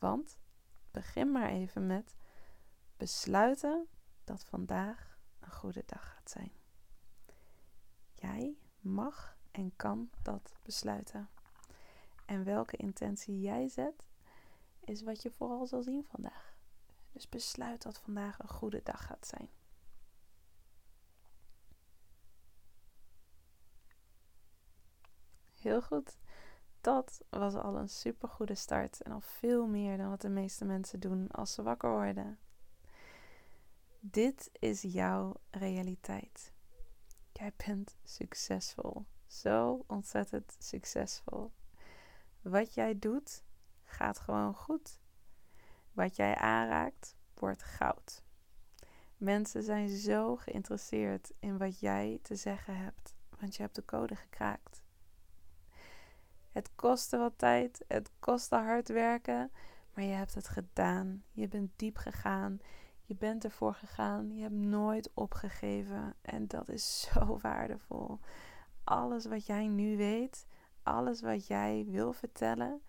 Want begin maar even met besluiten dat vandaag een goede dag gaat zijn. Jij mag en kan dat besluiten. En welke intentie jij zet, is wat je vooral zal zien vandaag. Dus besluit dat vandaag een goede dag gaat zijn. Heel goed dat was al een supergoede start en al veel meer dan wat de meeste mensen doen als ze wakker worden. Dit is jouw realiteit. Jij bent succesvol. Zo ontzettend succesvol. Wat jij doet, gaat gewoon goed. Wat jij aanraakt, wordt goud. Mensen zijn zo geïnteresseerd in wat jij te zeggen hebt, want je hebt de code gekraakt. Het kostte wat tijd, het kostte hard werken, maar je hebt het gedaan. Je bent diep gegaan, je bent ervoor gegaan, je hebt nooit opgegeven en dat is zo waardevol. Alles wat jij nu weet, alles wat jij wil vertellen,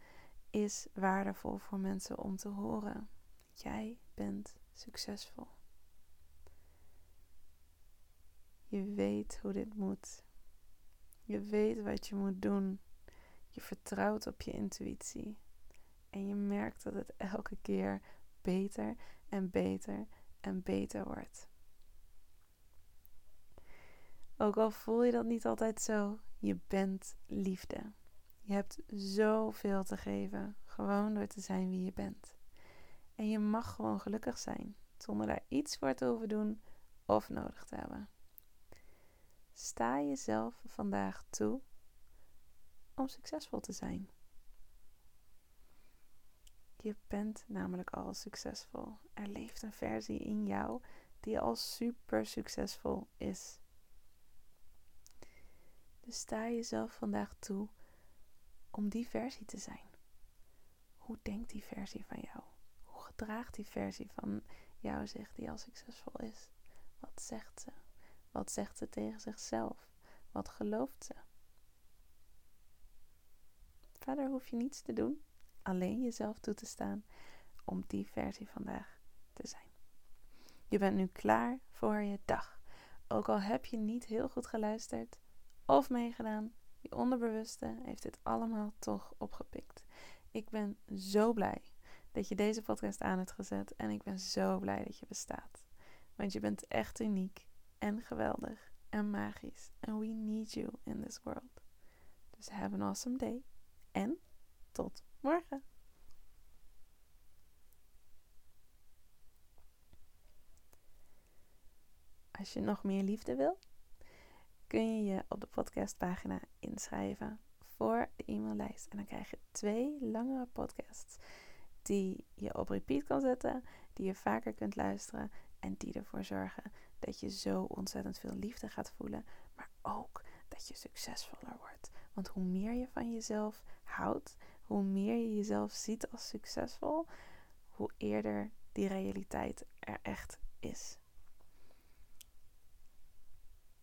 is waardevol voor mensen om te horen. Jij bent succesvol. Je weet hoe dit moet. Je weet wat je moet doen. Je vertrouwt op je intuïtie. En je merkt dat het elke keer beter en beter en beter wordt. Ook al voel je dat niet altijd zo, je bent liefde. Je hebt zoveel te geven, gewoon door te zijn wie je bent. En je mag gewoon gelukkig zijn, zonder daar iets voor te hoeven doen of nodig te hebben. Sta jezelf vandaag toe om succesvol te zijn. Je bent namelijk al succesvol. Er leeft een versie in jou die al super succesvol is. Dus sta jezelf vandaag toe om die versie te zijn. Hoe denkt die versie van jou? Hoe gedraagt die versie van jou zich die al succesvol is? Wat zegt ze? Wat zegt ze tegen zichzelf? Wat gelooft ze? Verder hoef je niets te doen, alleen jezelf toe te staan om die versie vandaag te zijn. Je bent nu klaar voor je dag. Ook al heb je niet heel goed geluisterd of meegedaan, je onderbewuste heeft dit allemaal toch opgepikt. Ik ben zo blij dat je deze podcast aan hebt gezet en ik ben zo blij dat je bestaat. Want je bent echt uniek en geweldig en magisch. And we need you in this world. Dus have an awesome day. En tot morgen. Als je nog meer liefde wil, kun je je op de podcastpagina inschrijven voor de e-maillijst. En dan krijg je twee langere podcasts die je op repeat kan zetten, die je vaker kunt luisteren en die ervoor zorgen dat je zo ontzettend veel liefde gaat voelen, maar ook dat je succesvoller wordt. Want hoe meer je van jezelf houdt, hoe meer je jezelf ziet als succesvol, hoe eerder die realiteit er echt is.